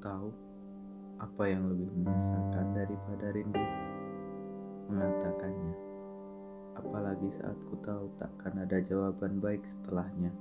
tahu apa yang lebih menyesalkan daripada rindu? Mengatakannya, apalagi saat ku tahu takkan ada jawaban baik setelahnya.